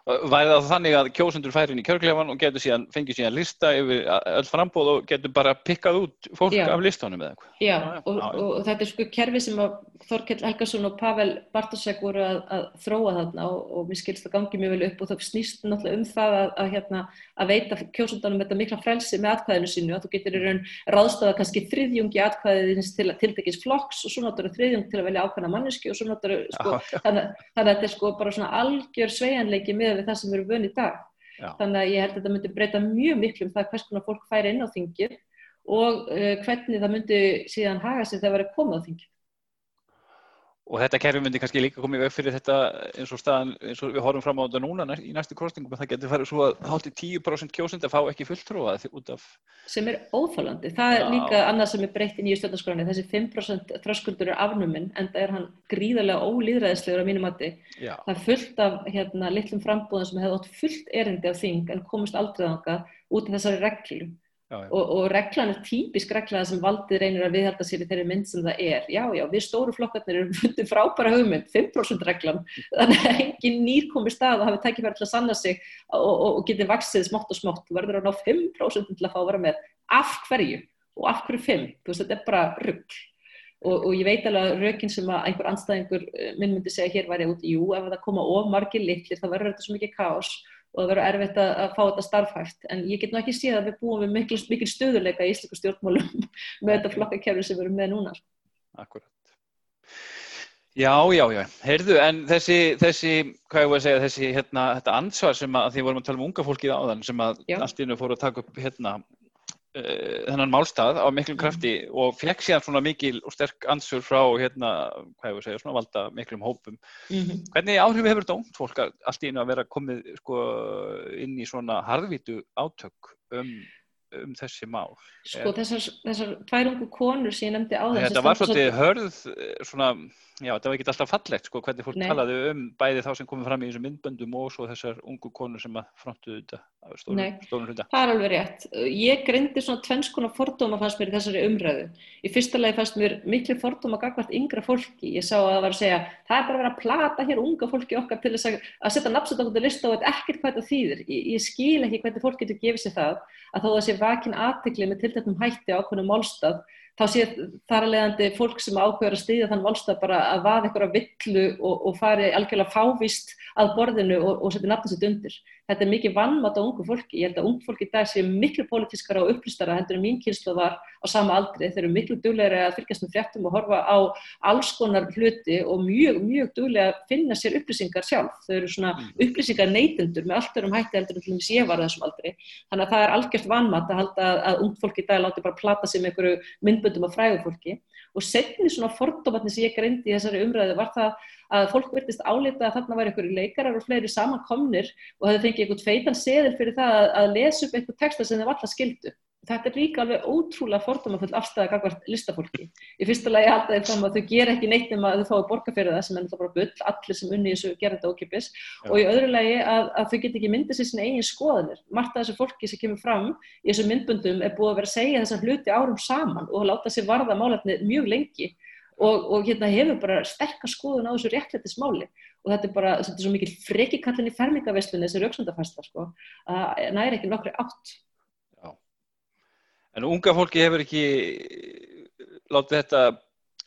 Væri það þannig að kjósundur færi inn í kjörglefan og getur síðan, fengið síðan lista yfir öll frambóð og getur bara pikkað út fólk já. af listónum eða eitthvað? Já, já, og, já, og þetta er sko kerfi sem að Þorkell Helgason og Pavel Bartosek voru að, að þróa þarna og, og mér skilst að gangi mjög vel upp og það snýst náttúrulega um það að, að, hérna, að veita kjósundunum þetta mikla frelsi með atkvæðinu sínu að þú getur í raun ráðstafa kannski þriðjungi atkvæðið til tiltekins flokks og svo náttúrulega þriðjung til með við það sem við erum vöni í dag. Já. Þannig að ég held að þetta myndi breyta mjög miklu um það hvers konar fólk færi inn á þingir og uh, hvernig það myndi síðan haga sig þegar það verið komið á þingir. Og þetta kerfi myndi kannski líka komið veg fyrir þetta eins og staðan, eins og við horfum fram á þetta núna í næstu kostningum, það getur farið svo að hátti 10% kjósund að fá ekki fulltrúað út af... Sem er óþálandi. Það er Já. líka annað sem er breytt í nýju stjórnarskráni. Þessi 5% þröskuldur er afnuminn en það er hann gríðarlega ólýðræðislegur á mínu mati. Já. Það er fullt af hérna, litlum frambúðan sem hefði átt fullt erindi af þing en komist aldrei þanga út af þessari reglum. Og, og reglan er típisk regla sem valdið reynir að viðhalda sér í þeirri mynd sem það er. Já, já, við stóru flokkarnir erum fundið frábæra hugmynd, 5% reglan, þannig að engin nýr komið stað og hafi tækifæri til að sanna sig og, og, og getið vaksið smátt og smátt. Þú verður að ná 5% til að fá að vera með. Af hverju? Og af hverju 5? Þú veist, þetta er bara rugg. Og ég veit alveg að rökin sem að einhver anstæðingur eh, minn myndi segja hér væri út, jú, ef það koma of margir litlir þá verður þetta svo mikið kás og það verður erfitt að, að fá þetta starfhæft. En ég get nú ekki séð að við búum við mikil, mikil stöðuleika í Ísleiku stjórnmálum með þetta flokkakefri sem við erum með núna. Akkurat. Já, já, já, heyrðu en þessi, þessi, hvað ég voru að segja þessi, hérna, þetta ansvar sem að því vorum að tala um unga fólkið áðan sem að allt innu fóru að taka upp hérna þennan málstað á miklum krafti mm. og fekk síðan svona mikil og sterk ansur frá hérna, hvað ég voru að segja, svona valda miklum hópum. Mm -hmm. Hvernig áhrif hefur þetta ónt fólk allt í einu að vera komið sko, inn í svona harðvítu átök um um þessi mál. Sko þessar, þessar tvær ungu konur sem ég nefndi á þess Þetta var svolítið hörð eh, svona, já þetta var ekki alltaf fallegt sko hvernig fólk Nei. talaði um bæði þá sem komið fram í þessum myndböndum og svo þessar ungu konur sem að frontuðu þetta stórnum hluta. Það er alveg rétt. Ég greindi svona tvennskona fordóma fannst mér í þessari umræðu. Í fyrsta lagi fannst mér miklu fordóma gagvart yngra fólki. Ég sá að það var að segja það er bara að vera að plata hér unga fólki okkar til þess að setja nafnsett okkur til lista og ekkert hvað þetta þýðir. Ég, ég skil ekki hvernig fólk getur gefið sér það að þó að sé vakin aðtegli með tilteknum hætti á okkur málstað þá sé þar að leiðandi fólk sem ákveður að stýðja þann málstað bara að vaða ykkur að villu og, og fari algjörlega fávist að borðinu og, og setja nafnasitt undir. Þetta er mikið vannmátt á ungu fólki. Ég held að ungu fólki í dag sé miklu pólitískara og upplýstara hendur en mín kynslu var á sama aldri. Þeir eru miklu duglega að fylgjast með fréttum og horfa á alls konar hluti og mjög, mjög duglega að finna sér upplýsingar sjálf. Þau eru svona mm. upplýsingar neytendur með allt örum hætti heldur en til þess að ég var þessum aldri. Þannig að það er algjört vannmátt að halda að ungu fólki í dag láti bara plata sig með einhverju myndböndum af fræðu fólki og setni svona fordómatni sem ég greindi í þessari umræðu var það að fólk verðist álita að þarna væri einhverju leikarar og fleiri samankomnir og það fengið einhvern feitan seðil fyrir það að, að lesa upp einhver texta sem þeim alltaf skildu þetta er líka alveg ótrúlega fordómafull afstæða gagvart listafólki. Í fyrsta lagi halda þið fram að þau gera ekki neitt nema að þau fái borga fyrir það sem er náttúrulega bara bull, allir sem unni þessu gera þetta ókipis og í öðru lagi að, að þau get ekki myndið sér sin eigin skoðanir. Marta þessu fólki sem kemur fram í þessu myndbundum er búið að vera að segja þessa hluti árum saman og láta sér varða málefni mjög lengi og, og hérna hefur bara sterkar skoðun á þessu réttlættismáli og þetta er bara, þetta er svo mikil frekikallin í fermingaveslunni þessi rauksundafæsta sko, að næri ekki nokkri átt. En unga fólki hefur ekki látið þetta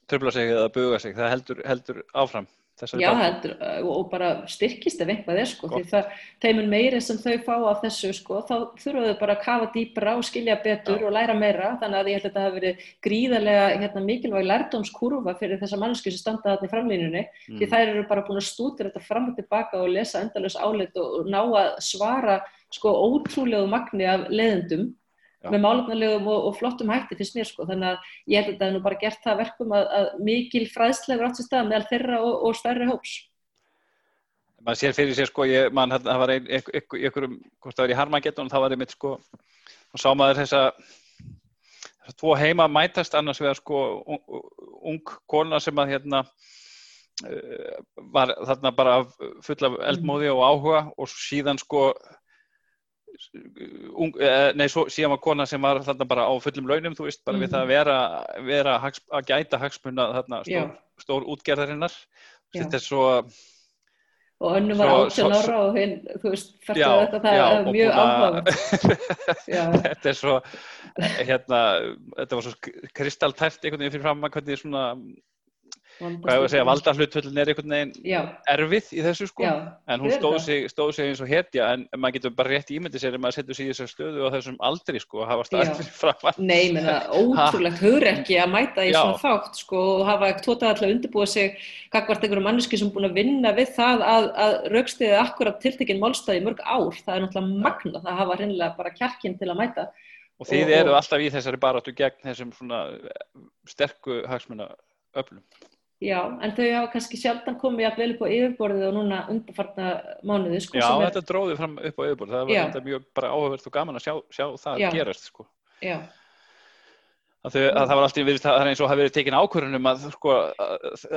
tröfla sig eða buga sig, það heldur, heldur áfram Já, heldur, og bara styrkist ef einhvað er sko, Gott. því það teimun meiri sem þau fá af þessu sko, þá þurfum þau bara að kafa dýpra og skilja betur Já. og læra meira, þannig að ég held að þetta hafi verið gríðarlega hérna, mikilvæg lærdomskurva fyrir þessa mannsku sem standa þarna í framlínunni, mm. því þær eru bara búin að stútir þetta fram og tilbaka og lesa endalus álit og, og ná að svara sko ótrúlegu magni af leðendum Já. með málefnilegum og, og flottum hætti fyrst mér sko, þannig að ég held að það er nú bara gert það verkum að, að mikil fræðslegur átt sér stað meðal þeirra og, og stærri hóps. Man sér fyrir sér sko, ég, man, það var ein, einhverjum, hvort það var í Harmageddon, þá var ég mitt sko, og sá maður þessa, þessa tvo heima mætast annars vegar sko ung, ung kona sem að hérna uh, var þarna bara full af eldmóði og áhuga og síðan sko ung, eh, nei, svo, síðan var kona sem var þarna bara á fullum launum, þú veist, bara mm -hmm. við það að mhm. vera, vera hags, að gæta hagsmunna þarna stór, stór útgerðarinnar þetta er svo og önnu var 18 ára og hinn, þú veist, þetta, þetta það já, er mjög áhuga þetta er svo hérna, þetta var svo kristaltært einhvern veginn fyrir fram að hvernig svona hvað ég var að segja, valdahlutvöldin er einhvern veginn Já. erfið í þessu sko, Já, en hún stóð sig, stóð sig eins og hetja, en maður getur bara rétt ímyndið sér ef maður setur sig í þessar stöðu og þessum aldri sko, að hafa staðið fram að Nei, menna, ótrúlegt hugrekki að mæta í Já. svona þátt sko, og hafa tótað alltaf undirbúið sig kakvart einhverju manneski sem búin að vinna við það að, að raukstiðið akkurat tiltekinn málstæði mörg ár, það er náttúrulega magna, það hafa reynilega bara kjarkinn til að mæta. Og þið eru alltaf í þessari baráttu gegn þessum sterku hagsmuna öflum. Já, en þau hafa kannski sjálfdan komið að vel upp á yfirborðið og núna undarfarna mánuði. Sko, Já, þetta er... dróðið fram upp á yfirborðið. Það var mjög bara áhugavert og gaman að sjá, sjá það Já. gerast. Sko. Já að, þau, að það var alltaf verið, það er eins og hafi verið tekin ákvörðunum að, sko,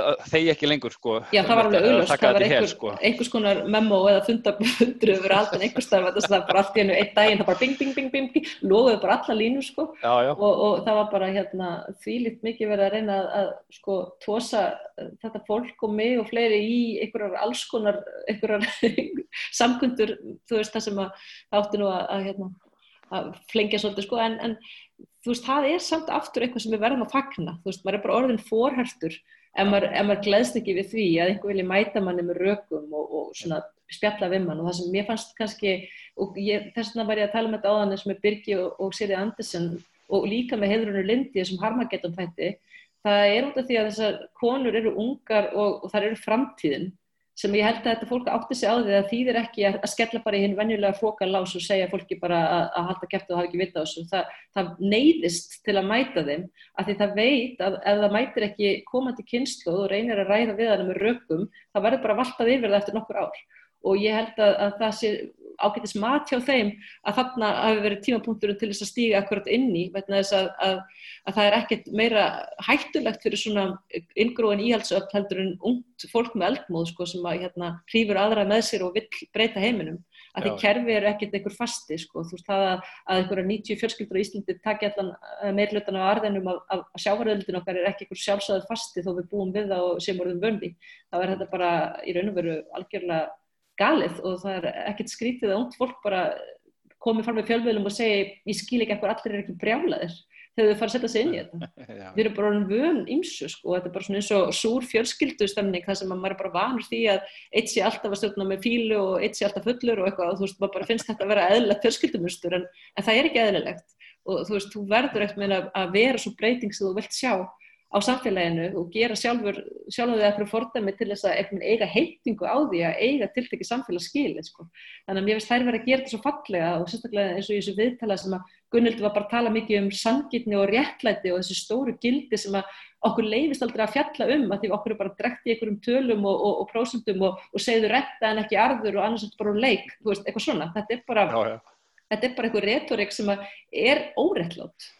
að þeir ekki lengur sko, Já, það var alveg auðvitað, það var einhver, sko. einhvers konar memo eða fundabundur yfir allt en einhvers starf, það var bara allt í hennu einn daginn, það bara bing, bing, bing, bing, bing loðuði bara alla línu sko já, já. Og, og það var bara hérna þvílitt mikið verið að reyna að, að sko tósa þetta fólk og mig og fleiri í einhverjar alls konar einhverjar samkundur, þú veist það sem að áttu nú að hérna að flengja svolítið sko en, en þú veist, það er samt aftur eitthvað sem við verðum að fagna, þú veist, maður er bara orðin forhertur ef maður, maður gleðst ekki við því að einhver vilja mæta manni með rökum og, og svona spjalla við mann. Og það sem mér fannst kannski, og ég, þess vegna var ég að tala með þetta áðan eins með Birgi og, og Siri Andersen og líka með Heidrunur Lindi sem Harmageddon fætti, það er út af því að þessar konur eru ungar og, og það eru framtíðin sem ég held að þetta fólk átti sig á því að þýðir ekki að, að skella bara í hinn venjulega frókalás og segja fólki bara að, að halda kæft og hafa ekki vita á þessu. Það, það neyðist til að mæta þeim að því það veit að ef það mætir ekki komandi kynslu og reynir að ræða við hann með rökum, það verður bara valtað yfir það eftir nokkur ár. Og ég held að, að það sé ágætis mat hjá þeim að þarna hafi verið tímapunkturinn til þess að stíga akkurat inn í, vegna þess að, að, að það er ekkert meira hættulegt fyrir svona yngróin íhaldsöfn heldur en ungt fólk með eldmóð sko, sem að hérna hrýfur aðra með sér og vill breyta heiminum. Að því kerfi eru ekkert einhver fasti sko, þú veist það að, að einhverja 90 fjölskyldur í Íslandi takja allan eh, meirlutan á arðinum að, að sjávaröldin okkar er ekki einhver sjálfsögð fasti þó við búum við það og sem voruðum vöndi. Það verður þetta bara í raun og veru algjörlega galið og það er ekkert skrítið að ungt fólk bara komið fram með fjölmiðlum og segi ég skil ekki ekkur allir er ekki brjálaðir. Þegar þau fara að setja sig inn í þetta. Við erum bara vön ímsu sko og þetta er bara svona eins og súr fjölskyldustemning þar sem maður er bara vanur því að eitt sé alltaf að stjórna með fílu og eitt sé alltaf fullur og eitthvað og þú veist maður bara finnst þetta að vera eðlilegt fjölskyldumustur en, en það er ekki eðlilegt. Og þú veist þú verður eftir að vera svo breyting sem þú vilt sjá á samfélaginu og gera sjálfur sjálfur það fyrir fordæmi til þess að eiga heitingu á því að eiga tiltekki samfélagsskil sko. þannig að mér finnst þær verið að gera þetta svo fallega og sérstaklega eins og í þessu viðtala sem að Gunnildur var bara að tala mikið um sangitni og réttlæti og þessu stóru gildi sem að okkur leifist aldrei að fjalla um að því okkur er bara drekt í einhverjum tölum og, og, og prósundum og, og segðu retta en ekki arður og annars er þetta bara leik, veist, eitthvað svona þetta er bara, já, já. Þetta er bara eitthvað retorik sem er órettlátt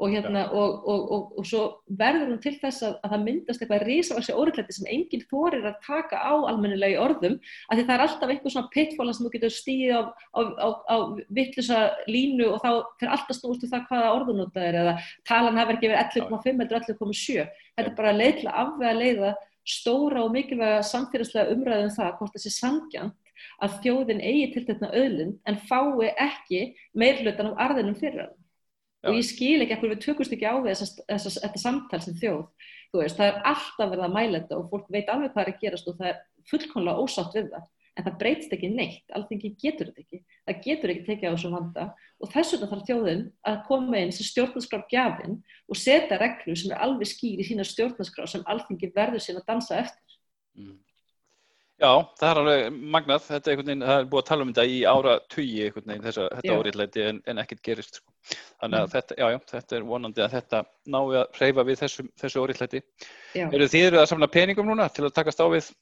og, hérna, og, og, og svo verður hún til þess að, að það myndast eitthvað risavaksi óreiklætti sem enginn þorir að taka á almennilega í orðum af því það er alltaf eitthvað svona pittfóla sem þú getur stíðið á, á, á, á vittlusa línu og þá fyrir alltaf snústu um það hvaða orðunóta er eða talan hefur ekki verið 11,5 eller 11,7 þetta er bara að afvega leiða stóra og mikilvæga samfélagslega umræðum um það hvort þessi sangjant að þjóðin eigi til þetta öðlund en fái ekki meirlutan á arðinum fyrir hann og ég skil ekki ekkur við tökumst ekki á við þetta samtal sem þjóð. Veist, það er alltaf verið að mæla þetta og fólk veit alveg hvað er að gerast og það er fullkonlega ósátt við það. En það breytst ekki neitt, alltingi getur þetta ekki. Það getur ekki tekið á þessum vanda. Og þess vegna þarf þjóðin að koma inn sem stjórnarskraf gjafin og setja reglur sem er alveg skýr í sína stjórnarskraf sem alltingi verður sín að dansa eftir. Mm. Já, það er alveg magnað, þetta er einhvern veginn, það er búið að tala um þetta í ára tugi einhvern veginn þessa, þetta áriðleiti en, en ekkert gerist sko. Þannig að mm. þetta, já, já, þetta er vonandi að þetta nái að hreyfa við þessu, þessu áriðleiti. Eru þið að samla peningum núna til að takast á við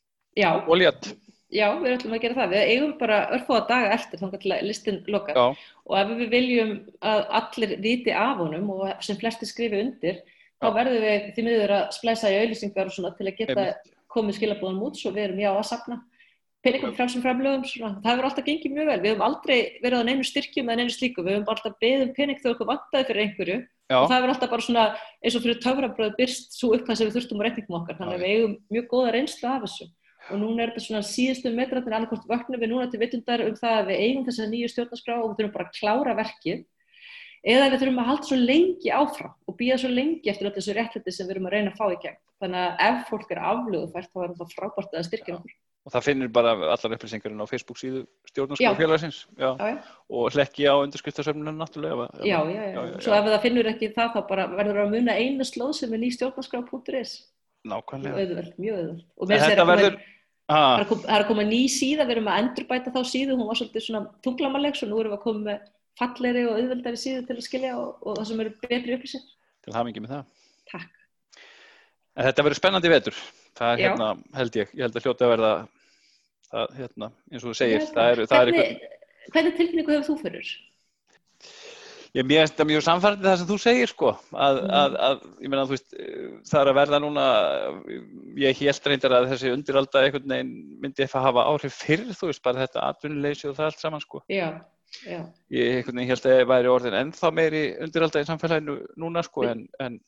oljat? Já, við ætlum að gera það. Við eigum bara örfóða daga eftir þannig að listin lokar já. og ef við viljum að allir viti af honum og sem flesti skrifi undir, já. þá verðum við því miður að splæsa í auðlýsingar og svona til að geta Einmitt komið skilabóðan út svo við erum já að sapna peningum frálsum framlögum, það hefur alltaf gengið mjög vel, við hefum aldrei verið á neinu styrkjum eða neinu slíku, við hefum alltaf beðum pening þegar okkur vantaði fyrir einhverju. Já. og það hefur alltaf bara svona eins og fyrir töfrabröð byrst svo upp hvað sem við þurftum á reyningum okkar, þannig að við eigum mjög góða reynslu af þessu. Og núna er þetta svona síðustu metratin annarkort vöknum við núna til vittundar um það að við eigum þessa nýju stjórnarskrá og við þurfum bara að klára verkið. Eða við þurfum að halda svo lengi áfram og býja svo lengi eftir þessu réttlæti sem við erum að reyna að fá í gegn. Þannig að ef fólk er aflöðufært þá er þetta frábært að styrkja okkur. Og það finnir bara allar upplýsingarinn á Facebook síðu stjórnarskófélagsins og hlekki á undirskriftasöfnunum náttúrulega. Já, já, já. Svo ef það finnur ekki það þá bara verður það að muna einu slóð sem er ný stjórnarskrá.is. Nákvæmlega. Mjög öðvöld, mjög öðvöld. Og með þess að það er að koma ný síða, við erum að endurbæta þá síðu, hún var svolítið svona tunglamaleg, svo nú erum við að koma með falleri og auðveldari síðu til að skilja og, og það sem eru betri upplýsing. Til hafingi með það. Takk. En þetta verður spennandi vetur, það er hérna held ég, ég held að hljóta að verða það, hérna, eins og þú segir, það er, það er eitthvað... Hvernig tilfinningu hefur þú fyrir? Ég mér finnst það mjög samfærið það sem þú segir sko, að, mm. að, að ég meina þú veist, það er að verða núna, ég held reyndar að þessi undiralda einhvern veginn myndi eitthvað hafa áhrif fyrir, þú veist, bara þetta atvinnuleysi og það allt saman sko. Já. Já. Ég held að það væri orðin ennþá meiri undiralda í samfélaginu núna sko en, en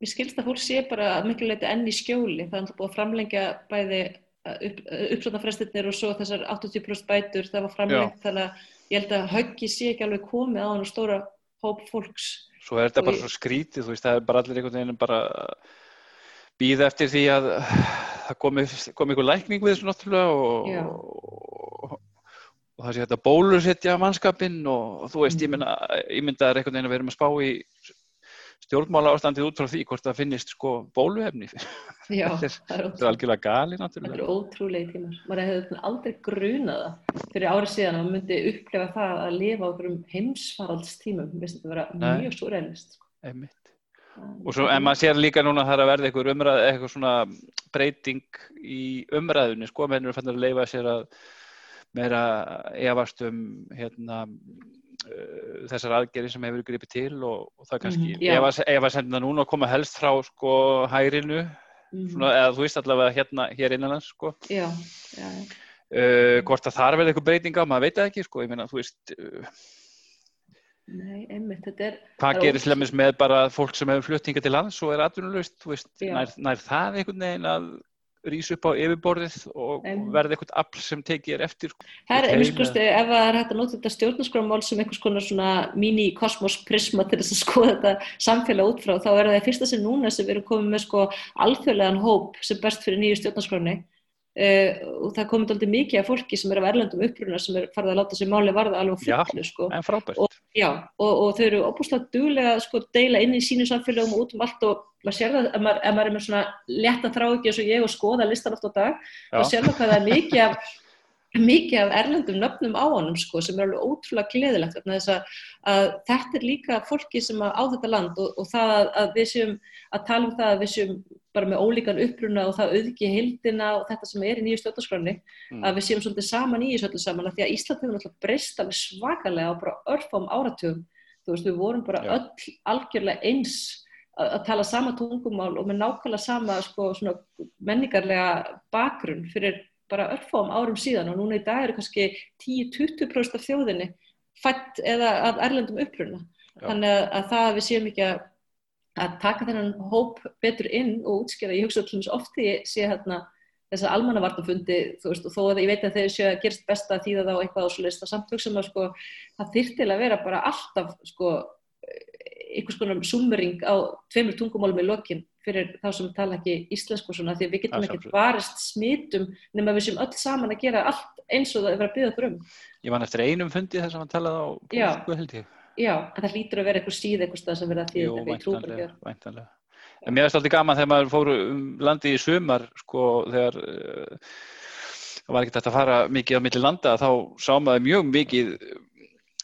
Mér skilst að fólk sé bara mikilvægt enn í skjóli, það er búið að framlengja bæði upp, uppsöndafrestirnir og svo þessar 80% bætur það var framlengt þannig að ég held að höggi sé ekki alveg komið á hann og stóra hóp fólks. Svo er þetta bara ég... svo skrítið, þú veist, það er bara allir einhvern veginn bara býða eftir því að það komi, komi einhver lækning við þessu náttúrulega og, og það sé þetta bólusetja mannskapinn og, og þú veist, mm. ég mynda ég mynda að einhvern veginn að við erum að spá í stjórnmála ástandið út frá því hvort það finnist sko bóluhefni Já, það er, er algjörlega gali náttúrulega. Þetta er ótrúlega tímar. Maður hefði aldrei grunaða fyrir árið síðan að maður myndi upplefa það að lifa á einhverjum heimsfaraldstímum. Við veistum þetta vera mjög svo reynist sko. og svo en maður sér líka núna að það er að verða eitthvað umræð eitthvað svona breyting í umræðunni sko, mennur fannir að leifa sér að meira efast um hérna, þessar aðgerið sem hefur gripið til og, og það kannski mm -hmm, ef að senda núna að koma helst frá sko hærinu mm -hmm. svona, eða þú veist allavega hérna hér innanlands sko já, já, já. Uh, hvort að það er vel eitthvað breytinga maður veit ekki sko, ég meina þú veist uh, Nei, einmitt, þetta er Hvað gerir slemmis með bara fólk sem hefur fluttinga til lands og er atvinnulegst, þú veist, nær, nær það einhvern veginn að rýs upp á yfirborðið og um, verði eitthvað afl sem tekið er eftir sko, Það er einhverskosti, ef það er hægt að nota þetta stjórnarskramál sem einhvers konar svona mini-kosmos prisma til þess að skoða þetta samfélag út frá, þá er það fyrsta sem núna sem við erum komið með sko alþjóðlegan hóp sem best fyrir nýju stjórnarskramni Uh, og það komið aldrei mikið af fólki sem er af erlendum uppruna sem er farið að láta sér máli varða alveg fullu sko. og, já, og, og þau eru óbúslega duglega að sko, deila inn í sínu samfélagum út um allt og maður sér það, ef maður, ef maður er með svona leta þrá ekki eins og ég og skoða listan oft á dag, þá sér það hvað það er mikið af mikið af erlendum nöfnum á honum sko, sem er alveg ótrúlega gleðilegt að, að þetta er líka fólki sem á þetta land og, og það að við séum að tala um það að við séum bara með ólíkan uppruna og það auðviki hildina og þetta sem er í nýju stjórnarskráni mm. að við séum svolítið saman í þessu öllu saman að því að Ísland hefur náttúrulega breyst alveg svakalega og bara örfám áratugum þú veist við vorum bara Já. öll algjörlega eins að, að tala sama tungumál og með nákvæmlega sama sko, menningarlega bakgrunn fyrir bara örfám árum síðan og núna í dag eru kannski 10-20% af þjóðinni fætt eða af erlendum uppruna. Já. Þannig að, að það við séum ekki að, að taka þennan hóp betur inn og útskjara. Ég hugsa alltaf ofti sé hérna þess að almannavartafundi, þú veist, og þó að ég veit að þeir séu að gerst besta að þýða þá eitthvað á svo list að samt hugsa maður, sko, það þyrtilega að vera bara alltaf, sko, einhvers konar summering á tveimur tungumálum í lokin fyrir þá sem tala ekki íslensku svona því að við getum Að ekki varist smitum nema við séum öll saman að gera allt eins og það er verið að byggja okkur um. Ég man eftir einum fundi þess að hann talaði á pólsku held ég. Já, en það lítur að vera eitthvað síð eitthvað stað sem verða að því þetta við trúum ekki. væntanlega. En mér er alltaf gaman þegar maður fór um landi í sumar, sko, þegar uh, það var ekkert að fara mikið á milli landa, þá sá maður mjög mikið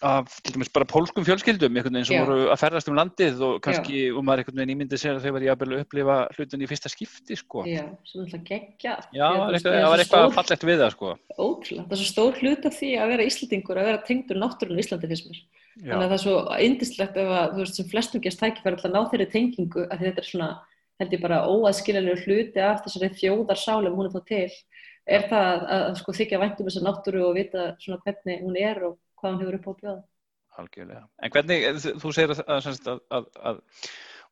af, til dæmis bara pólskum fjölskyldum, einhvern veginn sem Já. voru að ferðast um landið og kannski, og maður einhvern veginn ímyndið sér að þau var jafnvel að upplifa hlutin í fyrsta skipti, sko. Já, sem alltaf geggja. Já, það var eitthvað, það var eitthvað fallegt við það, sko. Ótrúlega, það er svo stór hlut af því að vera Íslandingur, að vera tengdur náttúrun í Íslandi fyrst mér. Já, Þannig að það er svo indislegt ef að, þú veist, sem flestum gerst tækifæri alltaf að ná þeirri tengingu að þetta er svona, held ég bara óaðskiljanlega hluti af hún er það að, að, að sko þykja væntum þessa náttúru og vita svona hvernig hún er og hvað hún hefur upp á bjóða. algjörlega. En hvernig, þú segir að, að, að, að,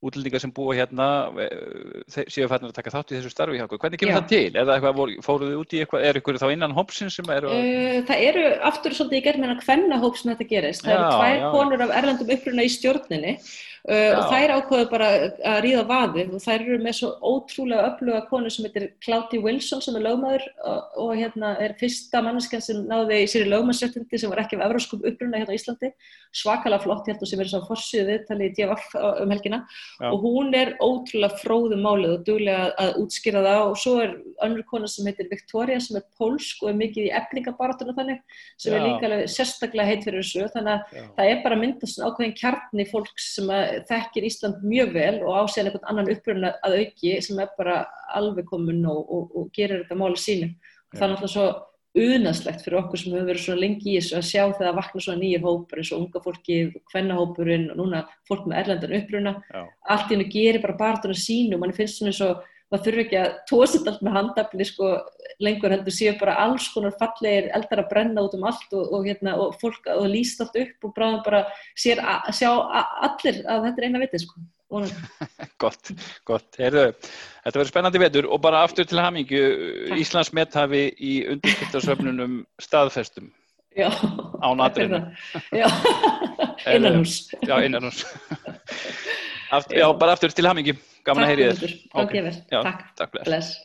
útlendingar sem búa hérna eh, séu færnir að taka þátt í þessu starfi hjá okkur. Hvernig kemur Já. það til? Er það eitthvað, voru- fóruð þið út í eitthvað, er ykkur þá innan hópsins sem eru að... Uh, það eru aftur svolítið í gerð meina kvennahóp sem þetta gerist. Það eru Já, tvær já. konur af erlendum uppruna í stjórninni Já. og þær ákveðu bara að ríða vaðið og þær eru með svo ótrúlega öfluga konu sem heitir Cloudy Wilson sem er lögmaður og, og hérna er fyrsta manneskjan sem náði í sér í lögmaðsréttindi sem var ekki af evróskum uppruna hérna á Íslandi. Svakalega flott, að sem er svo forsýðu viðtali í DFF um helgina Já. og hún er ótrúlega fróðum málið og duglega að útskýra það og svo er önnur kona sem heitir Victoria sem er pólsk og er mikið í eflingabarátunum þannig sem er Já. líka alveg sérstaklega heit fyrir þessu þannig að það þekkir Ísland mjög vel og ásíðan einhvern annan uppruna að auki sem er bara alveg komin og, og, og gerir þetta máli sínu og það er náttúrulega svo unaðslegt fyrir okkur sem hefur verið svona lengi í þessu að sjá þegar það vakna svona nýjir hópur eins og unga fólki, kvennahópurinn og núna fólk með erlendan uppruna. Já. allt í hennu gerir bara barðuna sínu og mann finnst svona eins og maður þurfi ekki að tósið allt með handafli sko lengur heldur séu bara alls konar fallegir eldar að brenna út um allt og, og, hérna, og fólk og líst allt upp og bráðum bara sér að sjá allir að þetta er eina vitið sko. Gott, gott. Heyrðu, þetta verður spennandi vetur og bara aftur til hamingju, Takk. Íslands methafi í undirskiptarsöfnunum staðfestum Já, Án það. Já, innan hús Já, innan hús. Aft, já, bara aftur til hamingju. Gaman að heyri þér. Takk, Guðmundur. Gangi Ok. yfir. Já, Takk, takk bless